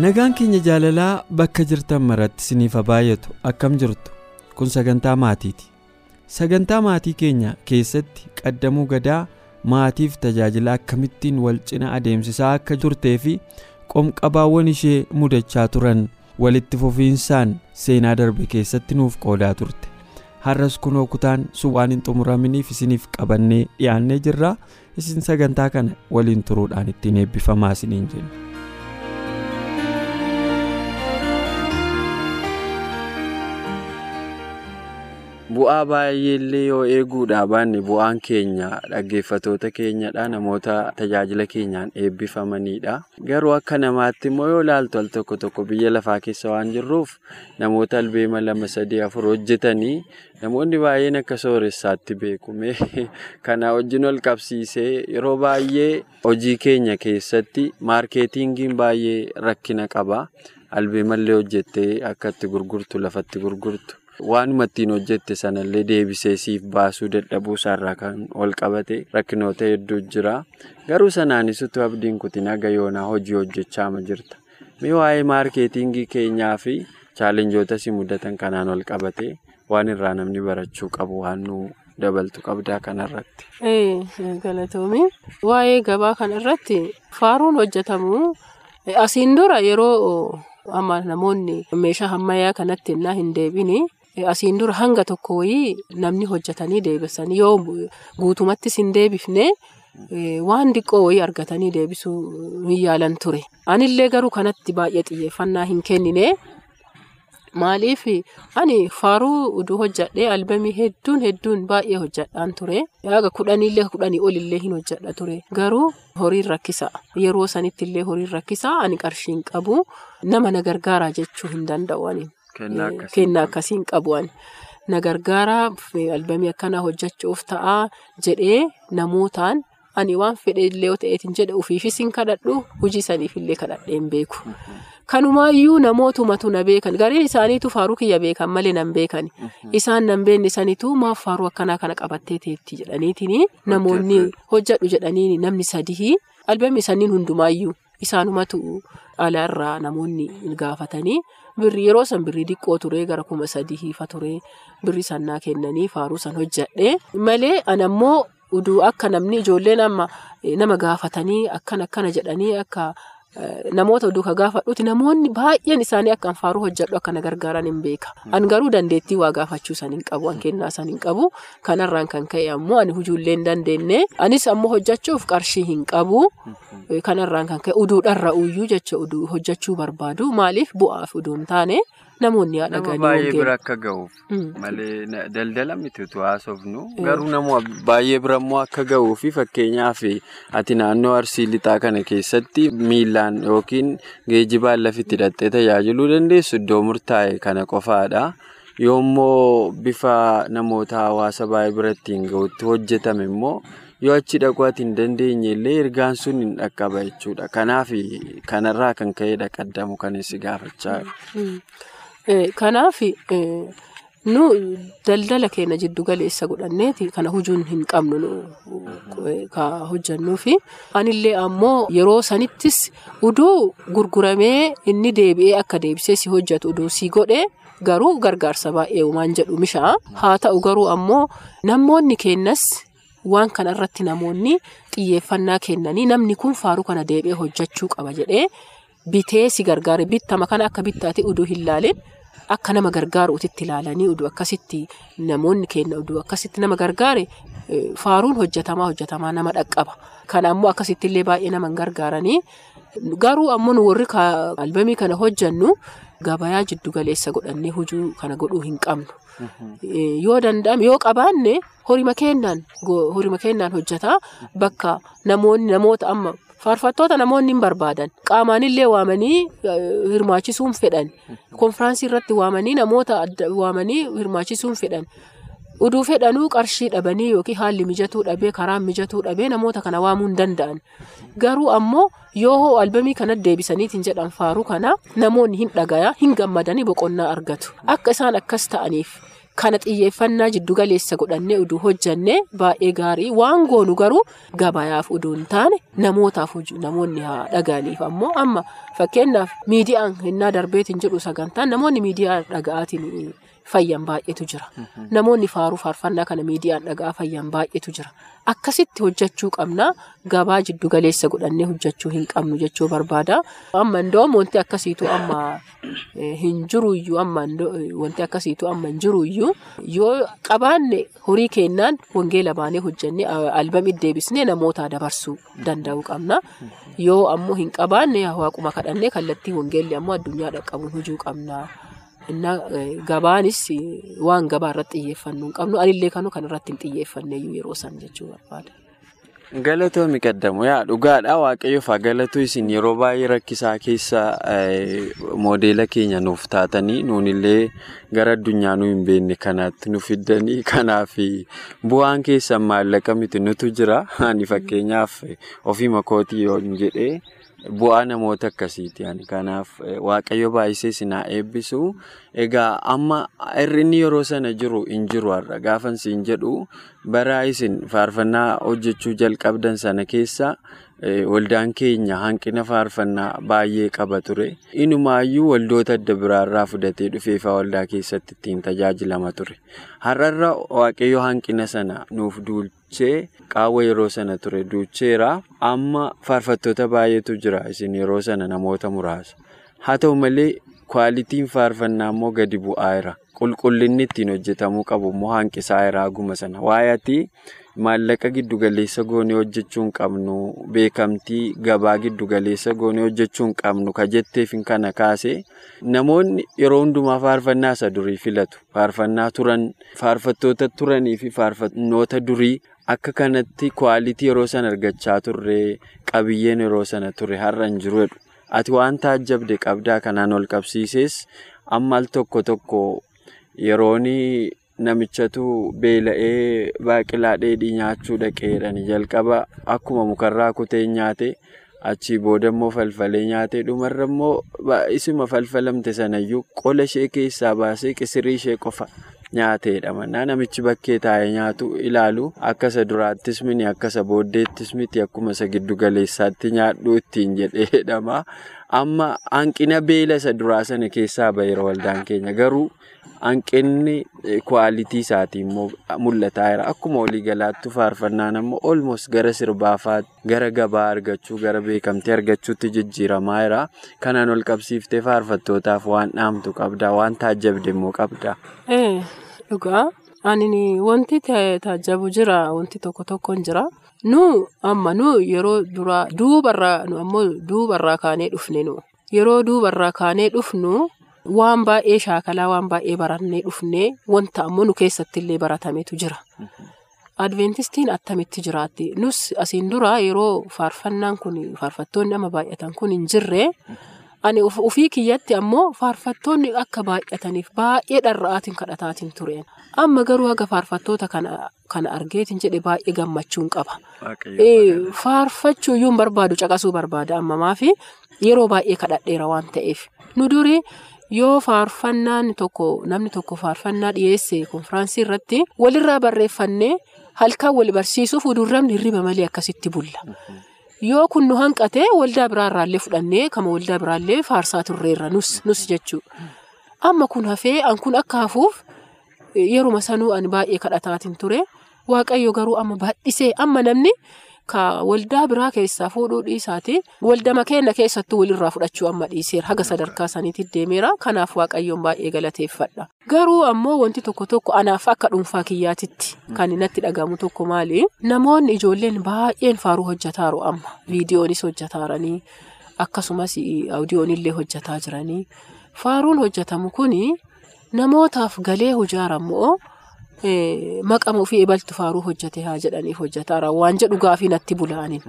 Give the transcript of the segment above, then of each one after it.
Nagaan keenya jaalalaa bakka jirtan maratti isiniif haa baay'atu akkam jirtu kun sagantaa maatiiti. Sagantaa maatii keenya keessatti qaddamuu gadaa maatiif tajaajila akkamittiin wal cina adeemsisaa akka turtee fi qomqabaawwan ishee mudachaa turan walitti fufiinsaan seenaa darbe keessatti nuuf qoodaa turte. Har'as kunoo kutaan sun waan hin xumuraminiif isiniif qabannee dhiyaannee jirra isin sagantaa kana waliin turuudhaan ittiin eebbifamaa isiniin jenna. Bu'aa baay'eellee yoo eeguudhaa baanne bu'aan keenya dhaggeeffatoota keenyadha namoota tajaajila keenyaan eebbifamanidha garuu akka namaatti immoo yoo ilaaltu al tokko tokko biyya lafaa keessa waan jirruuf namoota albeema lama sadii afur hojjetanii namoonni baay'een akka sooressaatti beekume kana wajjin ol qabsiisee yeroo baay'ee hojii keenya keessatti maarkeetingiin baay'ee rakkina qaba. Albeemallee hojjettee akka itti gurgurtu lafatti gurgurtu. Waanuma ittiin hojjette sanallee deebisee siif baasuu dadhabuu isaarraa kan ol qabate rakkinoota hedduu jira. Garuu sanaanis utuu abdiin kutin haga yoonaa hojii hojjechaama jirta. Mee waa'ee maarkeetingii keenyaa fi chaalenjoota si mudatan kanaan ol qabate waan irraa namni barachuu qabu waan nu dabaltu qabdaa kanarratti. Galatoomii waa'ee gabaa kanarratti faaruun hojjetamu asiin dura yeroo amma namoonni meeshaa ammayyaa kanatti innaa hin deebini. Asiin dura hanga tokko wayii namni hojjetanii deebisanii yoo guutumattis hin deebifne waan diqqoo wayii argatanii deebisuu hin yaalan ture. Anillee garuu kanatti baay'ee xiyyeeffannaa hin kennine. Maaliif ani faaruu uduu hojjadhee albamii hedduun hedduun baay'ee hojjadhaan ture. Haga kudhaniillee kudhanii olillee hin hojjadha ture. Garuu horiin rakkisa. Yeroo sanittillee horiin rakkisa. Ani qarshii hin qabu. Nama na gargaaraa jechuu hin danda'u. Kennaa akkasiin qabu. Na gargaaraa albamii akkanaa hojjechuuf ta'a jedhee namootaan ani waan fedheellee yoo ta'eetiin jedhe ofiifis hin kadhadhu hojii saniifillee kadhadhee hin beeku. Kanumaayyuu namootumatu na beekan. Gareen isaaniitu faaruu kiyya beekan malee nan beekan isaan nan beekne sanitu maaf faaruu akkanaa kana qabattee teetti jedhaniitiin namoonni hojjedhu jedhanii namni sadii albamii saniin hundumaayyuu isaanumatu alaarraa namoonni gaafatanii birrii yeroo san birrii diqqoo ture gara kuma sadii hiifa ture birrii sannaa kennanii faaruu san hojjedhe malee anammoo uduu akka namni ijoolleen amma nama gaafatanii akkan akkana jedhanii akka. Namoota oduu ka gaafadhuuti namoonni baay'een isaanii akka faaruu hojjedhu akka na gargaaran hin beeka. An garuu dandeettii waa gaafachuu san hin qabu. An kennaa san hin qabu. Kanarraan kan ka'e ammoo ani hujuullee hin dandeenye. Anis ammoo hojjechuuf qarshii hin qabu. Kanarraan kan ka'e uduudharra uyyuu jecha hojjechuu barbaadu. Maaliif bu'aaf uduu hin taane namoonni haadha. Nama baay'ee bira akka ga'uuf. Malee daldala miti utuu haasofnu. Garuu nama baay'ee bira immoo akka ga'uufi fakkeenyaaf ati naannoo arsii lixaa kana keessatti miilaan yookiin geejjibaan lafitti hidhattee tajaajiluu dandeessu iddoo murtaa'e kana qofaadha. Yoommoo bifa namoota hawaasa baay'ee biratti hin ga'utti hojjetame immoo yoo achi dhaquu ati hin dandeenye illee ergaan sun hin dhaqqaba jechuudha. Kanaaf kanarraa kan ka'edha qaddamu kan si gaafachaa Kanaaf nu daldala keenya jiddu galeessa godhanneeti. Kana hujuun hin qabnu ka hojjannuufi. Anillee ammoo yeroo sanittis uduu gurguramee inni deebi'ee akka deebisee si hojjetu uduu si godhe garuu gargaarsa baay'ee uumaan jedhu mishaa. Haa ta'u garuu ammoo namoonni kennas waan kanarratti namoonni xiyyeeffannaa kennanii namni kun faaruu kana deebi'ee hojjechuu qaba jedhee bitee si gargaare. Bittama kana akka bittaate uduu hin laalin. Akka nama gargaaruutitti ilaalanii oduu akkasitti namoonni kenna oduu akkasitti nama gargaare faaruun hojjetamaa hojjetamaa nama dhaqqaba. Kana ammoo akkasittillee baay'ee nama gargaaranii garuu ammoo warri albamii kana hojjannu gabayaa jiddu galeessa godhannee hojii kana godhuu hin qabnu. Yoo danda'ame yoo qabaanne horima kennaan hojjetaa bakka namoota amma faarfattoota namoonni hin barbaadan qaamaanillee waamanii hirmaachisuun fedhan konfiraansii irratti waamanii namoota waamanii hirmaachisuun fedhan. Uduu fedhanuu qarshii dhabanii yookiin haalli mijatuu dhabee karaan mijatuu dhabee namoota kana waamuu hin danda'an. Garuu ammoo yoo albamii kana deebisaniitiin jedhan faaruu kana namoonni hin dhagaya hin gammadanii boqonnaa argatu. Akka isaan akkas ta'aniif kana xiyyeeffannaa jiddu galeessa godhannee uduu hojjannee baay'ee gaarii waan goonu garuu gabayaaf uduu hin taane namootaaf namoonni haa dhaga'aniif ammoo amma fakkeenyaaf miidiyaan hinnaa darbeetiin jedhu sagantaan namoonni miidiyaa dhaga'aatiin fayyan baay'eetu jira. Namoonni faaruu faarfannaa kana miidiyaan dhaga'aa fayyan baay'eetu jira. Akkasitti hojjechuu qabna gabaa jiddu galeessa godhannee hojjechuu hin qabnu jechuu barbaada. Amma indoom wanti akkasiitu amma hin jiruyyuu amma wanti akkasiitu amma hin jiruyyuu yoo qabaanne horii kennaan wangeela baanee hojjennee albamii deebisnee namoota dabarsuu danda'uu qabna. Yoo ammoo hin qabaanne waaquma kadhannee kallattii wangeelli ammoo addunyaa dhaqqabuun hojii qabna. Innaa gabaanis waan gabaa irratti xiyyeeffannuu hin qabnu anillee kanuu kan irratti hin xiyyeeffanne yeroo san jechuu barbaada. Galatoomi qaddamu yaa dhugaadha waaqayyoof haa galatu isin yeroo baay'ee rakkisaa keessa moodeela keenya nuuf taatanii nuunillee gara addunyaa nu hin beekne kanaatti nu fiddanii kanaaf bu'aan keessan maallaqa miti nutu jira ani fakkeenyaaf ofii makootii yoo jedhee. Bu'aa namoota akkasiiti. Kanaaf waaqayyo baay'isee sinaa eebbisu. Egaa amma hir'inni yeroo sana jiru hin jiru har'a. Gaafa isin jedhu bara isin faarfannaa hojjechuu jalqabdan sana keessa waldaan keenya hanqina faarfannaa baay'ee qaba ture. Inumaayyuu waldoota adda biraarraa fudhatee dhufeefaa waldaa keessatti ittiin tajaajilama ture. Har'arra waaqayyo hanqina sana nuuf duulchee qaawwa yeroo sana ture duucheera. Amma faarfattoota baay'eetu jira isin yeroo sana namoota muraasa. Haa ta'u malee kwaalitiin faarfannaa immoo gadi bu'aera. Qulqullinni ittiin hojjetamuu qabu immoo hanqisaa'eera aguma sana. Waayaatii maallaqa giddugaleessa goonee hojjechuu hin qabnu beekamtii gabaa giddugaleessa goonee hojjechuu hin qabnu ka jetteef kana kaase namoonni yeroo hundumaa faarfannaa isa durii filatu. Faarfannaa turan faarfattoota turanii fi faarfannoota durii. Akka kanatti kwaalitii yeroo sana argachaa turre qabiyyeen yeroo sana ture har'a hin jiru jedhu. Ati waan taajjabde qabdaa kanaan ol qabsiises amma tokko tokko yeroon namichatu beela'ee baaqilaa dheedhii nyaachuu dhaqeedhaan jalqaba akkuma mukarraa kutee nyaate achii booda immoo falfalee nyaate dhumarra immoo isuma falfalamte sanayyuu qola ishee keessaa baasee qisirii ishee qofa. Nyaateedha mannaa namichi bakkee taa'ee nyaatu ilaalu akkasa duraattis miti akkasa booddeettis miti akkuma isa giddu galeessaatti nyaadhuu ittiin jedheedhama. Amma hanqina beela isa duraa sana keessaa baheera waldaan keenya garuu hanqinni kwaalitii isaatii immoo mul'ataa jira. Akkuma waliigalaatti faarfannaan ammoo olmos gara sirbaafaatti gara gabaa argachuu gara beekamtii argachuutti jijjiiramaa jira. Kanaan ol qabsiiftee faarfattootaaf waan dhaamtu qabdaa waan taajjabde immoo qabdaa. Dhugaa ani wanti taajjabu jira wanti tokko tokkoon jira. Nu amma nu yeroo duraa duubarraa nu ammoo duubarraa kaanee dhufne nu yeroo duubarraa kaanee dhufnu waan baay'ee shaakalaa waan baay'ee barannee dhufne wanta ammoo nu keessatti illee baratametu jira. Adventistiin attamitti jiraatti nus asiin dura yeroo faarfannaan kun faarfattoonni amma baay'atan kun hin jirre. Ani ofii kiyyatti ammoo faarfattoonni akka baay'ataniif baay'ee dharra'aatiin kadhataatiin tureen. Amma garuu haga faarfattoota kana argeetiin jedhe baay'ee gammachuun qaba. Faarfachuu iyyuu barbaadu caqasuu barbaada ammamaa fi yeroo baay'ee kadhadheera waan ta'eef. Nu duri yoo faarfannaan tokko namni tokko faarfannaa dhiyeesse konfiraansii irratti walirraa barreeffannee halkan wal barsiisuuf udurramni hirriba malee akkasitti bulla. Yoo kun nu hanqate waldaa biraarraallee fudhannee kama waldaa biraallee faarsaa turreerra nus nus jechuudha. Amma kun hafee an kun akka hafuuf yeruma sanuu ani baay'ee kadhataatiin ture. Waaqayyo garuu amma baay'isee amma namni ka waldaa biraa keessaa fuudhuu dhiisaati. Waldama keenya keessattuu walirraa fudhachuu amma dhiiseera. Haga sadarkaa saniitti deemeera. Kanaaf waaqayyoon baay'ee galateeffadha. Garuu ammoo wanti tokko tokko anaaf akka dhuunfaa kiyyaatitti kan natti dhagahamu tokko maali? Namoonni ijoolleen baay'een faaruu hojjetaaru amma. Viidiyoonis hojjetaaranii akkasumas awudiyoonillee hojjetaa jiranii. faaruun hojjetamu kuni namootaaf galee hojaarammoo maqama ofii ibaltu faaruu hojjete haa jedhaniif hojjetaara waan jedhu gaafii natti bulaanin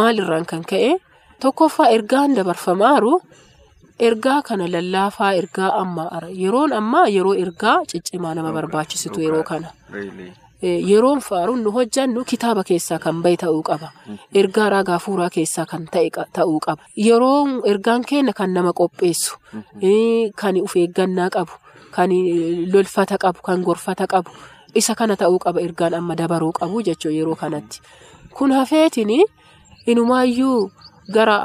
maalirraan kan ka'e tokkoffaa ergaan dabarfamaaru ergaa kana lallaafaa ergaa ammaa yeroon ammaa yeroo ergaa ciccimaa nama barbaachisitu yeroo kana. Yeroon faaruun nu hojjannu kitaaba keessaa kan bahe ta'uu qaba. Ergaa raagaa fuuraa keessaa kan ta'e ta'uu qaba. Yeroon ergaan keenya kan nama qopheessu, kan of eeggannaa qabu, kan lolfata qabu, kan gorfata qabu. Isa kana ta'uu qaba ergaan amma dabaruu qabu jechuudha yeroo kanatti. Kun hafeetiin inumaayyuu gara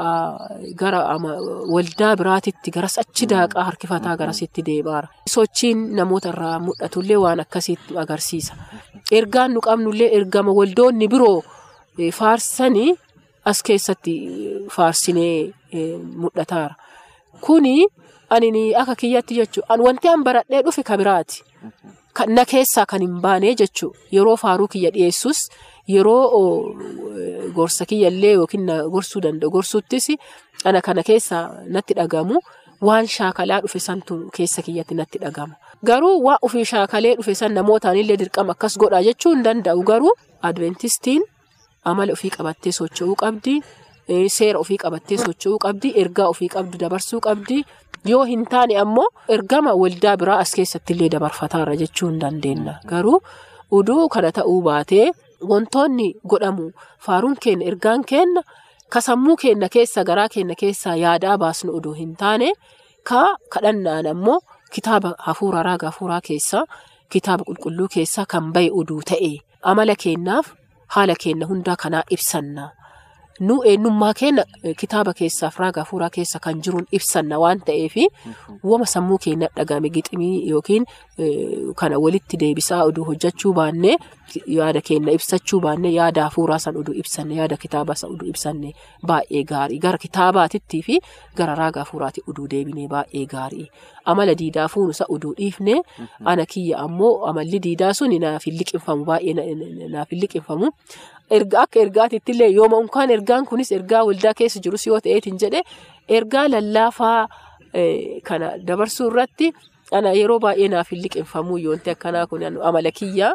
gara waldaa biraatitti garas achi daaqaa harkifataa garasitti deemaara. Sochiin namoota irraa mul'atullee waan akkasiitti agarsiisa. Ergaan nu qabnullee ergama waldoonni biroo faarsanii as keessatti faarsinee mul'ataara. Kuni ani akka kiyyatti jechuudha. Wanti an baradhee dhufe ka biraati. Na keessaa kan hin baane jechuudha. Yeroo faaruu kiyya dhiyeessus yeroo gorsa kiyyallee yookiin gorsuu danda'u gorsuttis ana kana keessaa natti dhagamu waan shaakalaa dhufe santu keessa kiyyatti natti dhagama. Garuu waan ofii shaakalee dhufe san namootaanillee dirqama akkas godha jechuu hin danda'u garuu adventistiin amala ofii qabattee socho'uu qabdi. Seera ofii qabattee socho'uu qabdi. Ergaa ofii qabdu dabarsuu qabdi. Yoo hin taane ammoo ergama waldaa biraa as keessatti illee dabarfataara jechuu hin dandeenya. Garuu uduu kana ta'uu baatee wantoonni godhamu faaruun keenya ergaan keenya kasammuu keenya keessa garaa keenya keessaa yaadaa baasnu uduu hin taane ka kadhannaan ammoo kitaaba hafuuraa raaga hafuuraa keessaa kitaaba qulqulluu keessaa kan bahe uduu ta'e amala keenyaaf haala keenya hundaa kanaa ibsanna. Nu eenyummaa keenya kitaaba keessaaf raaga hafuuraa keessa kan jiruun ibsanna waan ta'eef wama sammuu keenya dhagame giximii yookiin kana walitti deebisaa oduu hojjechuu baannee yaada keenya ibsachuu baannee yaada hafuuraa san oduu ibsanne yaada kitaabaa san oduu ibsanne baay'ee gaarii. Gara kitaabaatittii fi gara raaga hafuuraatti oduu deebinee baay'ee gaarii. Amala diidaa fuunusa oduu dhiifne ana kiyya ammoo amalli diidaa sun naaf hin liqinfamu baay'ee naaf hin liqinfamu. Erga akka ergaatitti illee yooma unkaan ergaan kunis ergaa waldaa keessa jirus yoo ta'eetiin jedhe ergaa lallaafaa kana dabarsuu irratti ana yeroo baay'ee naaf hin liqinfamuu yoonte akkanaa kun amala kiyyaa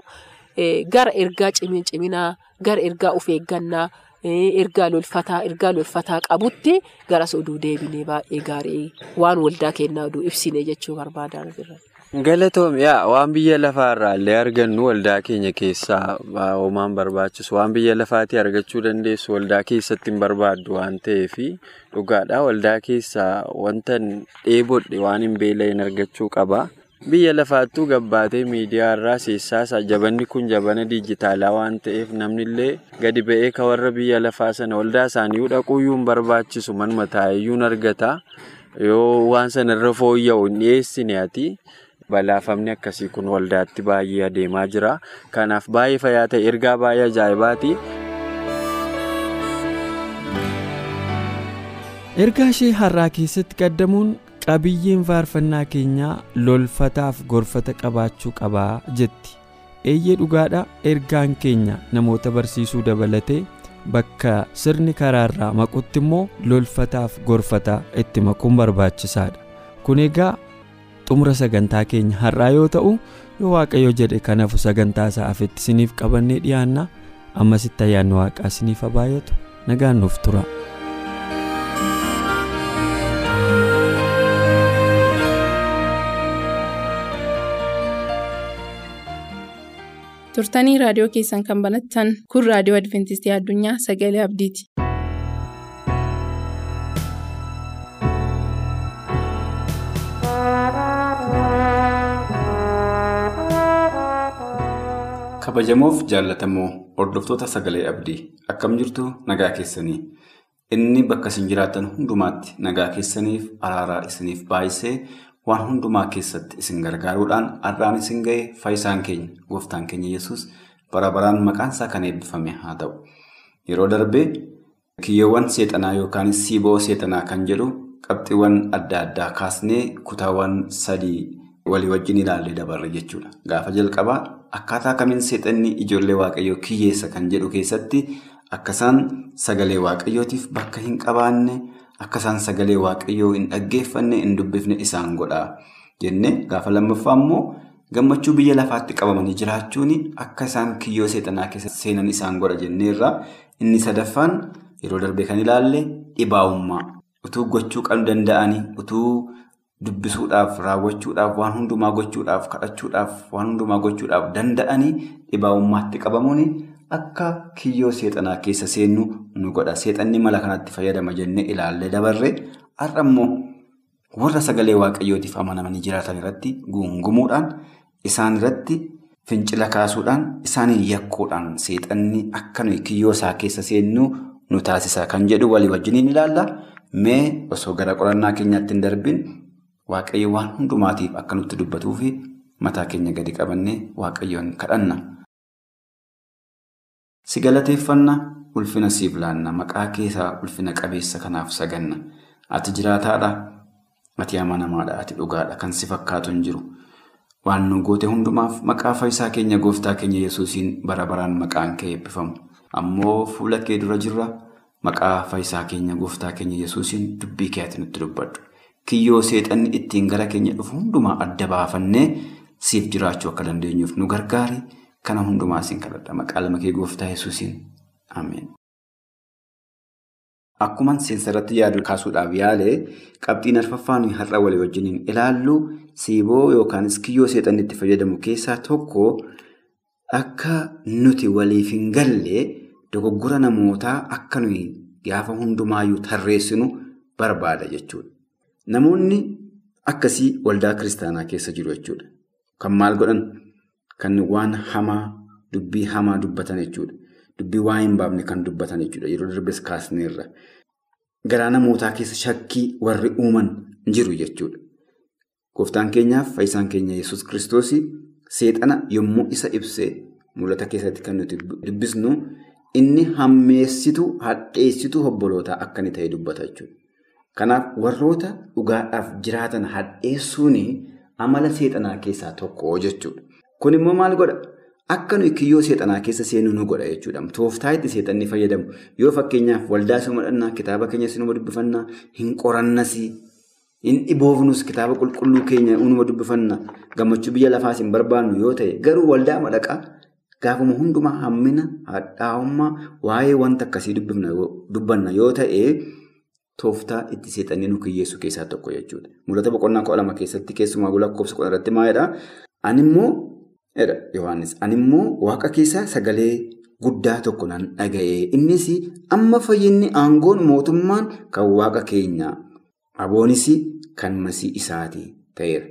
gara ergaa ciminaa gara ergaa of eeggannaa ergaa lolfataa ergaa lolfataa qabutti garas oduu deebinee baay'ee gaarii waan waldaa kennaa oduu ibsine jechuu barbaadan jirra. Galatoom yaa waan biyya lafaarraa illee argannu waldaa keenya keessaa homaan barbaachisu waan biyya lafaatii argachuu dandeessu waldaa keessatti hin barbaaddu waan ta'eef dhugaadha waldaa keessaa wanta dheebodhe waan hin beela'in argachuu qaba. Biyya lafaattuu gabbaatee miidiyaa irraa seessaasa jabanni kun jabana diijitaalaa waan ta'eef namni illee gadi ba'ee ka warra biyya lafaa sana waldaa isaanii dhaquuyyuu hin barbaachisu manuma taa'eyyuu argata yoo waan sanarra fooyya'u hin dhiyeessine ati. Balaafamni akkasii kun waldaatti baay'ee adeemaa jira. Kanaaf baay'ee fayyaa ta'e ergaa baay'ee ajaa'ibaati. Ergaa ishee har'aa keessatti qaddamuun qabiyyeen faarfannaa keenyaa lolfataaf gorfata qabaachuu qabaa jetti. Eeyyee dhugaadha ergaan keenya namoota barsiisuu dabalatee bakka sirni karaarraa maqutti immoo lolfataaf gorfata itti makuun barbaachisaadha. Kun egaa. Xumura sagantaa keenya har'aa yoo ta'u yoo waaqayyo jedhe kanafu sagantaa isaa afetti isiniif qabannee dhiyaanna ammasitti ayyaanni waaqaa isiniif haa baay'atu nagaan nuuf tura. turtanii raadiyoo keessan kan banattan kun raadiyoo adventistii addunyaa sagalee abdiiti. Kabajamoof jaallatamoo hordoftoota sagalee abdii akkam jirtu nagaa keessanii? Inni bakka isin jiraattan hundumaatti nagaa keessaniif araaraa isiniif baay'isee waan hundumaa keessatti isin gargaaruudhaan har'aan isin ga'e faayisaan keenya gooftaan keenya yesus bara baraan maqaan isaa kan eebbifame haa ta'u. Yeroo darbee kiyyoowwan seexanaa yookaan siiboo seexanaa kan jedhu qabxiiwwan adda addaa kaasnee kutaawwan sadii walii wajjin ilaallee dabarre jechuudha. Gaafa jalqabaa. Akkaataa kamiin seexanni ijoollee waaqayyoo kiyyeessa kan jedhu keessatti akkasaan sagalee waaqayyootiif bakka hin qabaanne akka isaan sagalee waaqayyoo hin dhaggeeffanne hin dubbifne isaan godha jenne. Gaafa lammaffaa immoo gammachuu biyya lafaatti qabamanii jiraachuun akka isaan kiyyoo seexanaa keessa seenan isaan godha jenneerra. Inni sadaffaan yeroo darbe kan ilaalle dhibaa'ummaa. Utuu gochuu kan danda'anii utuu dubbisuudhaaf raawwachuudhaaf waan hundumaa gochuudhaaf kadhachuudhaaf waan hundumaa gochuudhaaf danda'anii dhibaa'ummaatti qabamuun akka kiyyoo seexanaa keessa seennu nu godha. Seexanni mala kanatti fayyadama jennee ilaallee dabarre har'a immoo warra sagalee waaqayyootiif amanamanii jiraatan irratti guungumuudhaan isaan irratti fincila kaasuudhaan isaaniin yakkuudhaan seexanni akka nuyi kiyyoo isaa keessa seennu nu taasisa kan jedhu walii wajjiniin ilaalla. Mee osoo gara qorannaa keenyaatti hin darbin waaqayyo waan hundumaatiif akka nutti dubbatuu fi mataa keenya gadi qabannee waaqayyoon kadhanna. Si galateeffanna ulfina siif laanna maqaa keessaa ulfina qabeessa kanaaf saganna. Ati jiraataadha. Ati amanamaadha. Ati dhugaadha. Kan si fakkaatu hin jiru. Waan nu goote hundumaaf maqaa fayyisaa keenya gooftaa keenya yesuusiin bara baraan maqaan kee eebbifamu. Ammoo fuula kee dura jirra. Maqaa fayyisaa keenya gooftaa keenya yesuusiin dubbii kee ati nutti dubbadhu. Kiyyoo seexanni ittiin gara keenya dhufu hundumaa adda baafannee siif jiraachuu akka dandeenyuuf nu gargaari. Kana hundumaa siin kadhadha. Maqaa lama kee gooftaa yesuusiin. Ameen. Akkuman seensarratti yaadu kaasuudhaaf yaale qabxiin arfaffaan har'a walii wajjiniin ilaallu siiboo yookaanis kiyyoo seexanni itti fayyadamu keessaa tokko akka nuti waliif hin galle dogoggora namootaa akka nuyi gaafa hundumaayyuu tarreessinu barbaada jechuudha. Namoonni akkasii waldaa kiristaanaa keessa jiru jechuudha. Kan maal godhan? Kan waan hamaa, dubbii hamaa dubbatan jechuudha. Dubbii waan hin baafne kan dubbatan jechuudha. Yeroo darbes kaasneerra. Garaa namootaa keessa shakkii warri uuman jiru jechuudha. Gooftaan keenyaaf fayyisaan keenya Yesuus kiristoos seexana yommuu isa ibsee mul'ata keessatti kan nuti dubbisnu inni hammeessitu, hadheessitu obbolootaa akka inni ta'e dubbata jechuudha. Kanaaf warroota dhugaadhaaf jiraatan hadheessuun amala seexanaa keessaa tokko jechuudha. Kun immoo maal godha? Akka nuyi kiyyoo seexanaa keessa seenu nu godha jechuudha. Tooftaa itti seexanni fayyadamu. Yoo fakkeenyaaf waldaa sinuma dhannaa, kitaaba keenya sinuma dubbifannaa, hin qorannas, hin dhiboofnus kitaaba qulqulluu keenya unuma dubbifanna, gammachuu biyya lafaas hin barbaannu yoo ta'e garuu waldaa madaqaa gaafuma hundumaa hammina, hadhaa'ummaa, waa'ee wanta akkasii dubbanna yoo ta'e tooftaa itti seexanni nu kiyyeessu keessaa tokko jechuudha. Mul'ata boqonnaa kudha lama keessatti keessumaa lakkoofsa kudha irratti maalidhaa? Animmoo Yohaannis. Animmoo waaqa keessaa sagalee guddaa tokko nan dhaga'e. Innis amma fayyinni aangoon mootummaan kan waaqa keenyaa. Aboonis kan masii isaati ta'eera.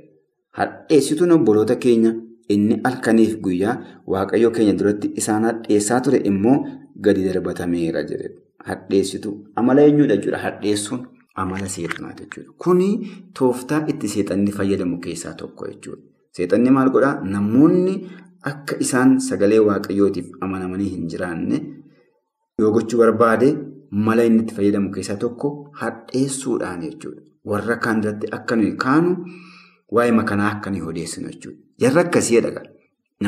Hadheessituun obboloota keenya inni halkaniif guyyaa waaqayyo keenya duratti isaan hadheessaa ture immoo gadi darbatameera jedhe. Hadheessituu amala eenyudha jechuudha. Hadheessuun amala seexanaati jechuudha. Kuni tooftaa itti seexanni fayyadamu keessaa tokko jechuudha. Seexanni maal godhaa? Namoonni akka isaan sagalee waaqayyootiif amanamanii hin jiraanne yoo gochuu barbaade mala inni itti fayyadamu keessaa tokko hadheessuudhaan jechuudha. Warra kaan irratti akka nuyi kaanu waa'ee makanaa akka nuyi odeessinu jechuudha. Jarri akkasii dhaqa.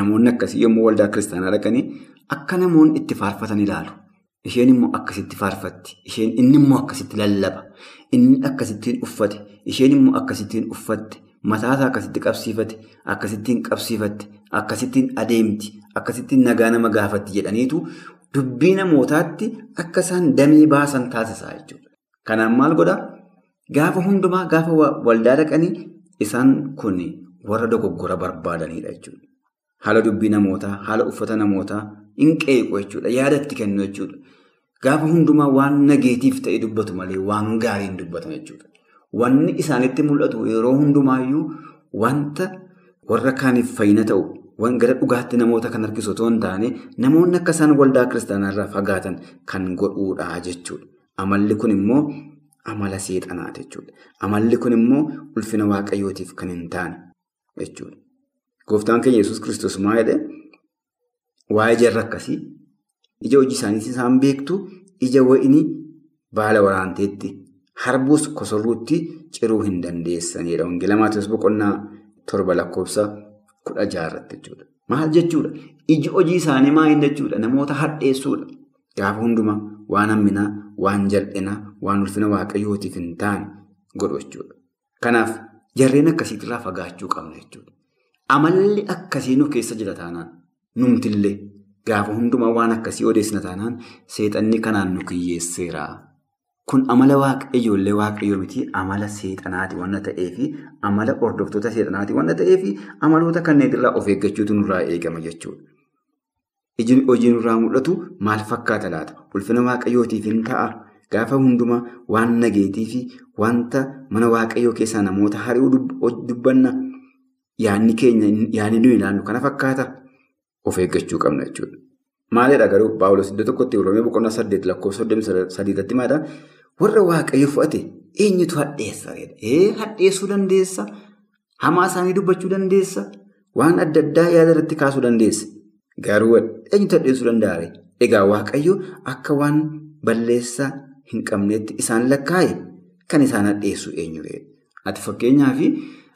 Namoonni akkasii yommuu waldaa kiristaanaa dhaqanii akka namoonni itti faarfatan ilaalu. Isheen immoo akkasitti faarfatti. Inni immoo akkasitti lallaba. Inni akkasittiin uffate. Isheen immoo akkasittiin uffatte. Mataasaa akkasitti qabsiifate, akkasittiin qabsiifatte, akkasittiin adeemti, akkasittiin nagaa nama gaafatti jedhaniitu dubbii namootaatti akka isaan damee baasan taasisaa jechuudha. Kanaan maal godhaa? Gaafa hundumaa gaafa waldaa dhaqanii isaan kun warra dogoggora barbaadanidha jechuudha. Haala dubbii namootaa, haala uffata namootaa hin qeequ jechuudha. Yaadatti kennu jechuudha. Gaafa hundumaa waan nageetiif ta'e dubbatu malee waan gaarii hin dubbatan jechuudha. Wanni isaanitti mul'atu yeroo hundumaayyuu wanta warra kaaniif fayyina ta'u gara dhugaatti namoota kan harkisu otoo hin taane namoonni akka isaan waldaa kiristaanaa fagaatan kan godhuudha jechuudha. Amalli kun immoo amala seexanaati jechuudha. Amalli kun immoo ulfina waaqayyootiif kan hin taane jechuudha. Gooftaan keenya Yesuus kiristoos maal jedhee waa'ee jarra akkasii ija hojii isaaniis isaan beektu ija wayinii baala waraanteetti. Harbuus kosorruutti ciruu hin dandeessanidha. Wangeela Maatiyoos boqonnaa torba lakkoofsa kudha jaarratti jechuudha. Maal jechuudha? Iji hojii isaanii maal jechuudha? Namoota hadheessuudha. Gaafa hundumaa waan hamminaa, waan jal'inaa, waan ulfina waaqayyootiif hin taane godhu jechuudha. Kanaaf jarreen akkasiitirraa fagaachuu qabna jechuudha. Amalli akkasii nu keessa jira taanaan numtillee gaafa hundumaa waan akkasii odeessina taanaan seexanni kanaan nu kiyyeesseera. Kun amala waaqayyoollee waaqayyoo miti amala seexanaati waan ta'eefi amala hordoftoota seexanaati waan ta'eefi amaloota kanneetirraa of eeggachuutu nurraa eegama jechuudha. Hojii nurraa mul'atu maal fakkaata laata? Ulfina waaqayyootiif hin ta'a. Gaafa hundumaa waan nageetii fi wanta mana waaqayyoo keessaa namoota hari'uu dubbanna yaadni keenya yaadni nuyi ilaallu kana fakkaata of eeggachuu qabna jechuudha. Maalidha garuu Paawulos iddoo tokkotti Oromiyaa boqonnaa saddeet lakkoofsa soddomii sadiirratti maadha? Warra waaqayyo fudhate eenyutu hadheessa? Ee hadheessuu dandeessa. Hamaa isaanii dubbachuu dandeessa. Waan adda addaa yaada irratti kaasuu dandeessa. Garuu eenyutu hadheessuu danda'a? Egaa waaqayyo akka waan balleessaa hin qabneetti isaan lakkaa'e kan isaan hadheessu eenyudha? Ati fakkeenyaaf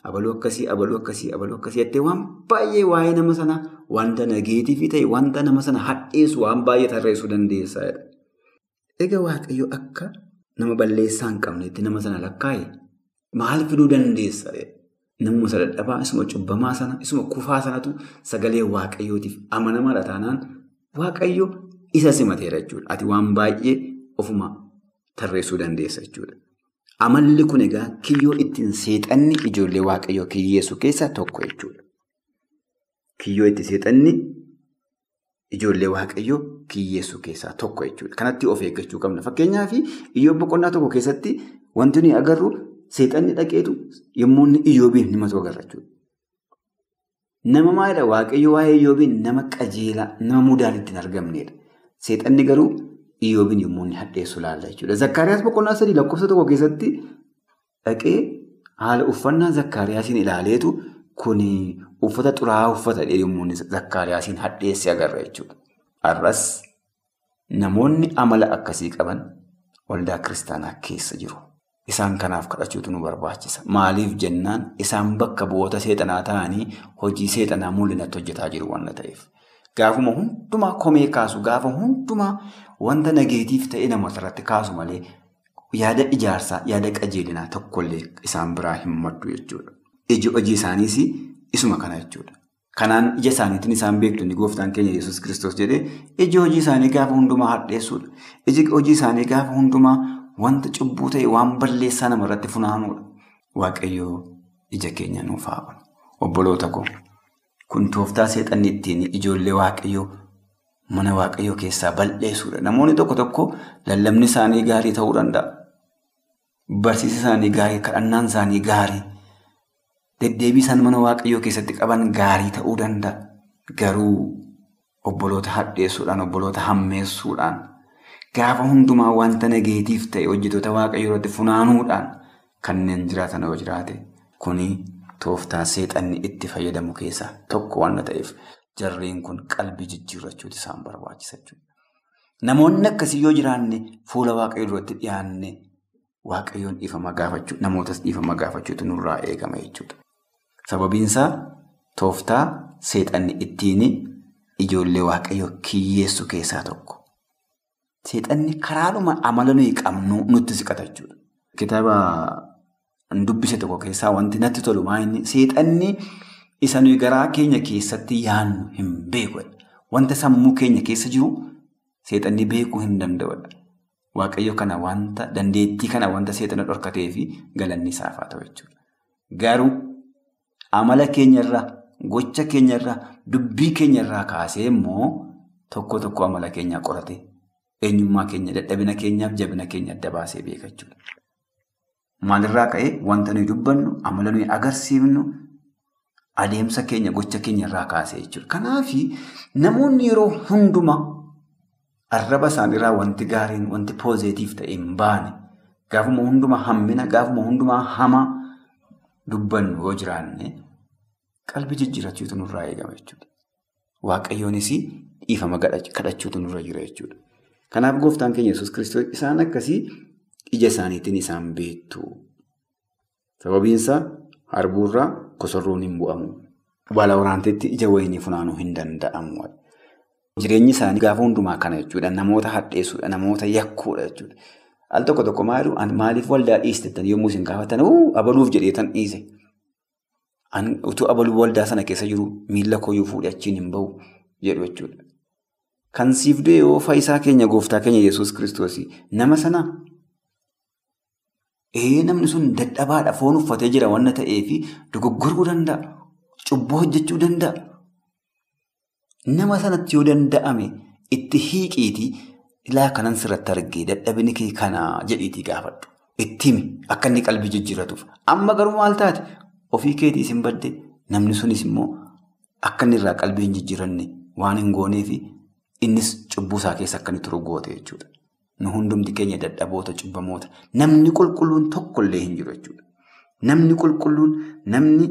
abaluu akkasii, abaluu akkasii, abaluu akkasii jettee waan baay'ee waa'ee nama sanaa wanta nageetiif ta'e wanta nama sana hadheessu waan baay'ee tarreessuu dandeessa. Egaa waaqayyo akka nama balleessaa hin qabneetti nama sana lakkaa'e maal fiduu dandeessa? Namuma isa dadhabaa, isuma cubbamaa sana, isuma kufaa sanatu sagalee waaqayyootiif amanamaadha taanaan waaqayyo isa simateera jechuudha. Ati waan baay'ee ofuma tarreessuu dandeessa jechuudha. Amalli kun egaa kiyyoo ittiin seexanni ijoollee waaqayyoo kiyyeessu keessaa tokko jechuudha. Kiyyoo itti seexanni ijoollee waaqayyoo kiyyeessu keessaa tokko jechuudha. Kanatti of eeggachuu qabna. Fakkeenyaaf iyyoo boqonnaa tokko keessatti wanti nuyi agarru seexanni dhaqeetu yommuu inni iyyoobiin himatu agarra jechuudha. Nama maalidha waaqayyo waa'ee iyyoobiin nama qajeelaa, nama mudaan ittiin argamnedha. Seexanni garuu iyyoobiin yommuu inni hadheessu laalla jechuudha. Zakkaariyaas boqonnaa sadii lakkoofsa tokko keessatti dhaqee haala uffannaa zakkaariyaasiin ilaaleetu kun uffata xuraa'aa uffata yommuu inni zakkaariyaasiin hadheesse agarra jechuudha. Har'as namoonni amala akkasii qaban waldaa kiristaanaa keessa jiru. Isaan kanaaf kadhachuutu nu barbaachisa. Maaliif jennaan isaan bakka bu'oota seexanaa ta'anii hojii seexanaa mul'inatti hojjetaa jiru waan ta'eef. Gaafuma hundumaa komee kaasu, gaafa hundumaa wanta nageetiif ta'e namoota irratti kaasu malee yaada ijaarsaa, yaada qajeelinaa tokkollee isaan biraa hin maddu jechuudha. Iji hojii isaaniis isuma kana jechuudha. Kanaan ija isaaniitiin isaan beektu gooftaan keenya Yesuus Kiristoos jedhee iji hojii isaanii gaafa hundumaa hadheessuudha. Iji hojii isaanii gaafa hundumaa wanta cubbuu ta'e waan balleessaa namarratti funaanuudha. Waaqayyoo ija keenya nuuf haa banu. Obboloota koo. Kun tooftaa seexanni ittiin ijoollee waaqayyoo mana waaqayyoo keessaa balleessuudha. Namoonni tokko tokko lallabni isaanii gaarii ta'uu danda'a. Barsiisi isaanii gaarii, kadhannaan isaanii gaarii, deddeebii isaan mana waaqayyoo keessatti qaban gaarii ta'uu danda'a. Garuu obboloota hadheessuudhaan, obboloota hammeessuudhaan gaafa hundumaa wanta nageetiif ta'e hojjetoota waaqayyoo irratti funaanuudhaan kanneen jiraatan yoo jiraate kuni tooftaa seexanni itti fayyadamu keessaa tokko waan ta'eef jarreen kun qalbii jijjiirrachuutu isaan barbaachisa jechuudha. Namoonni akkasii yoo jiraanne fuula waaqayyoo duratti dhiyaanne waaqayyoon dhiifama gaafachuu namootas dhiifama gaafachuutu nurraa eegama jechuudha. Sababiinsaa tooftaa seexanni ittiin ijoollee waaqayyoo kiyyeessu keessaa tokko. Seexanni karaadhuma amala nuyi qabnu nutti siqata jechuudha. Kitaaba dubbise tokko keessaa wanti natti tolu maayinni seexanni isa nuyi garaa keenya keessatti yaadnu hin beeku. Wanta sammuu keenya keessa jiru seexanni beekuu hin danda'udha. Waaqayyo kana wanta dandeettii kana wanta seexana dhorkatee fi galanni isaaf haa ta'u jechuudha. Garuu amala keenyarraa, gocha keenyarraa, dubbii keenyarraa kaasee immoo tokko tokko amala keenyaa qorate eenyummaa keenya, dadhabina keenyaaf jabina keenya adda baasee beeka jechuudha. Maalirraa ka'ee wanta nuyi dubbannu, amala nuyi agarsiifnu, adeemsa keenya, gocha keenyarraa kaasee jechuudha. Kanaaf namoonni yeroo hundumaa arraba isaaniirraa wanti gaariin, wanti poozeetiif ta'e hin baane gaafuma hundumaa hammina, gaafuma hundumaa hamaa dubbannu yoo jiraanne qalbii jijjiirrachuutu nurraa eegama jechuudha. Waaqayyoonis dhiifama kadhachuutu nurra jira jechuudha. Kanaaf gooftaan keenya Yesuus Kiristoos isaan akkasii ija isaaniitiin isaan beektu. Sababiinsaa harbuurraa kosorroon hin bu'amu. Baala waraanteetti ija wayinii funaanuu hin danda'amu. Jireenyi isaanii gaafa hundumaa kana jechuudha. Namoota hadheessuudha. Namoota yakkuudha jechuudha. Al tokko tokko maaliif waldaa dhiisteettan yommuu isin gaafatan abaluuf jedheetan dhiise. Utuu abaluu waldaa sana keessa jiru miila kooyyuu fuudhee achiin hin bahu jedhu jechuudha. Kan siif yoo fayyisaa keenya gooftaa keenya Yesuus kiristoos nama sana namni sun dadhabaadha foon uffatee jira wanna ta'eef dogoggoruu danda'a. Cubbuu hojjechuu danda'a. Nama sanatti yoo danda'ame itti hiiqiitii ilaa kanan sirratti argee dadhabini kee kanaa jedhiitii gaafadhu. Itti himi akka inni qalbii jijjiirratuuf. Amma garuu maal taate ofii keetiis hin badde namni sunis immoo akka inni irraa qalbii hin jijjiiranne waan hin gooneef innis cubbuu isaa keessa akka inni turu goote jechuudha. Nu hundumti keenya dadhaboota cubbamoota. Namni qulqulluun tokkollee hin jiru jechuudha. Namni qulqulluun namni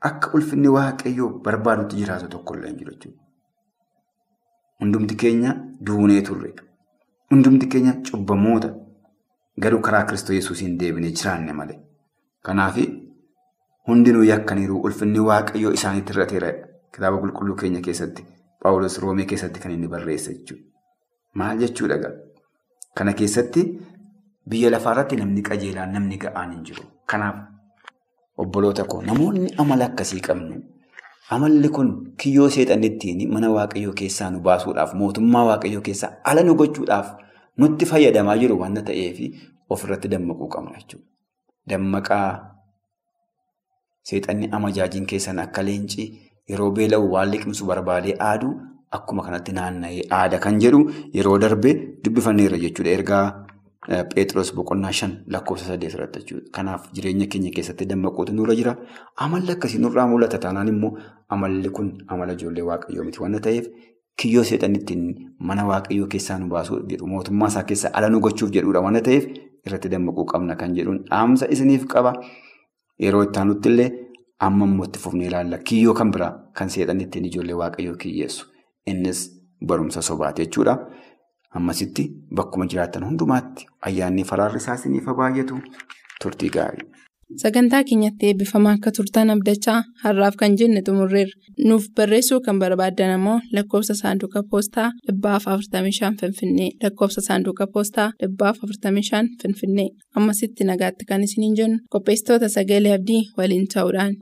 akka ulfinni waaqayyoo barbaadutti jiraatu tokkollee hin jiru jechuudha. Hundumti keenya duunee turre. Hundumti keenya cubbamoota. Garuu karaa Kiristoos Yesuusiin deebinee jiraanne malee. Kanaaf hundinuu yakkaniiru ulfinni waaqayyoo isaaniitti hir'ateera. Kitaaba qulqulluu keenya keessatti Paawulos Roomee keessatti kan inni barreessa jechuudha. Maal jechuudha gaa? Kana keessatti biyya lafaarratti namni qajeelaan namni ga'aan hin jiru. Kanaaf obboloota koo namoonni amala akkasii qabnu amalli kun kiyyoo seexanittiin mana waaqayyoo keessaa nu baasuudhaaf mootummaa waaqayyoo keessaa ala nu gochuudhaaf nutti fayyadamaa jiru waan ta'eef ofirratti dammaquu qabna jechuudha. Dammaqaa seexanni amajaajiin keessan akka leencii yeroo beela'u waan liqimsu barbaadee aaduu akkuma kanatti naanna'ee aada kan jedhu yeroo darbe dubbifanneerra jechuudha. Ergaa Pheexroos boqonnaa shan lakkoofsa saddeet irratti jechuudha. Kanaaf jireenya keenya keessatti dammaquutu nurra jira. Amalli akkasii nurraa mul'ata taanaan immoo amalli kun amala ijoollee waaqayyoo miti waan ta'eef kiyyoo seexanittiin mana waaqayyoo keessaa nu baasuu jedhu mootummaa isaa keessaa ala nu gochuuf jedhudha waan ta'eef irratti dammaquu qabna kan jedhuun dhaamsa isiniif qaba. Yeroo itti aanutti illee amma immoo itti fufnee ilaalla. Kiyyoo kan biraa kan seexanittiin ijoollee waaqayyoo kiyyeessu. Innis barumsa sobaati jechuudha. Ammasitti bakkuma jiraattan hundumaatti ayyaanni faraarri isaa isiniif baay'atu turtii gaarii. Sagantaa keenyatti eebbifamaa akka turtan abdachaa har'aaf kan jenne xumurreerra. Nuuf barreessuu kan barbaaddan ammoo lakkoofsa saanduqa poostaa dhibbaaf 45 Finfinnee lakkoofsa saanduqa poostaa dhibbaaf 45 Finfinnee ammasitti nagaatti kan isiniin jennu qopheessitoota sagalee abdii waliin ta'uudhaan.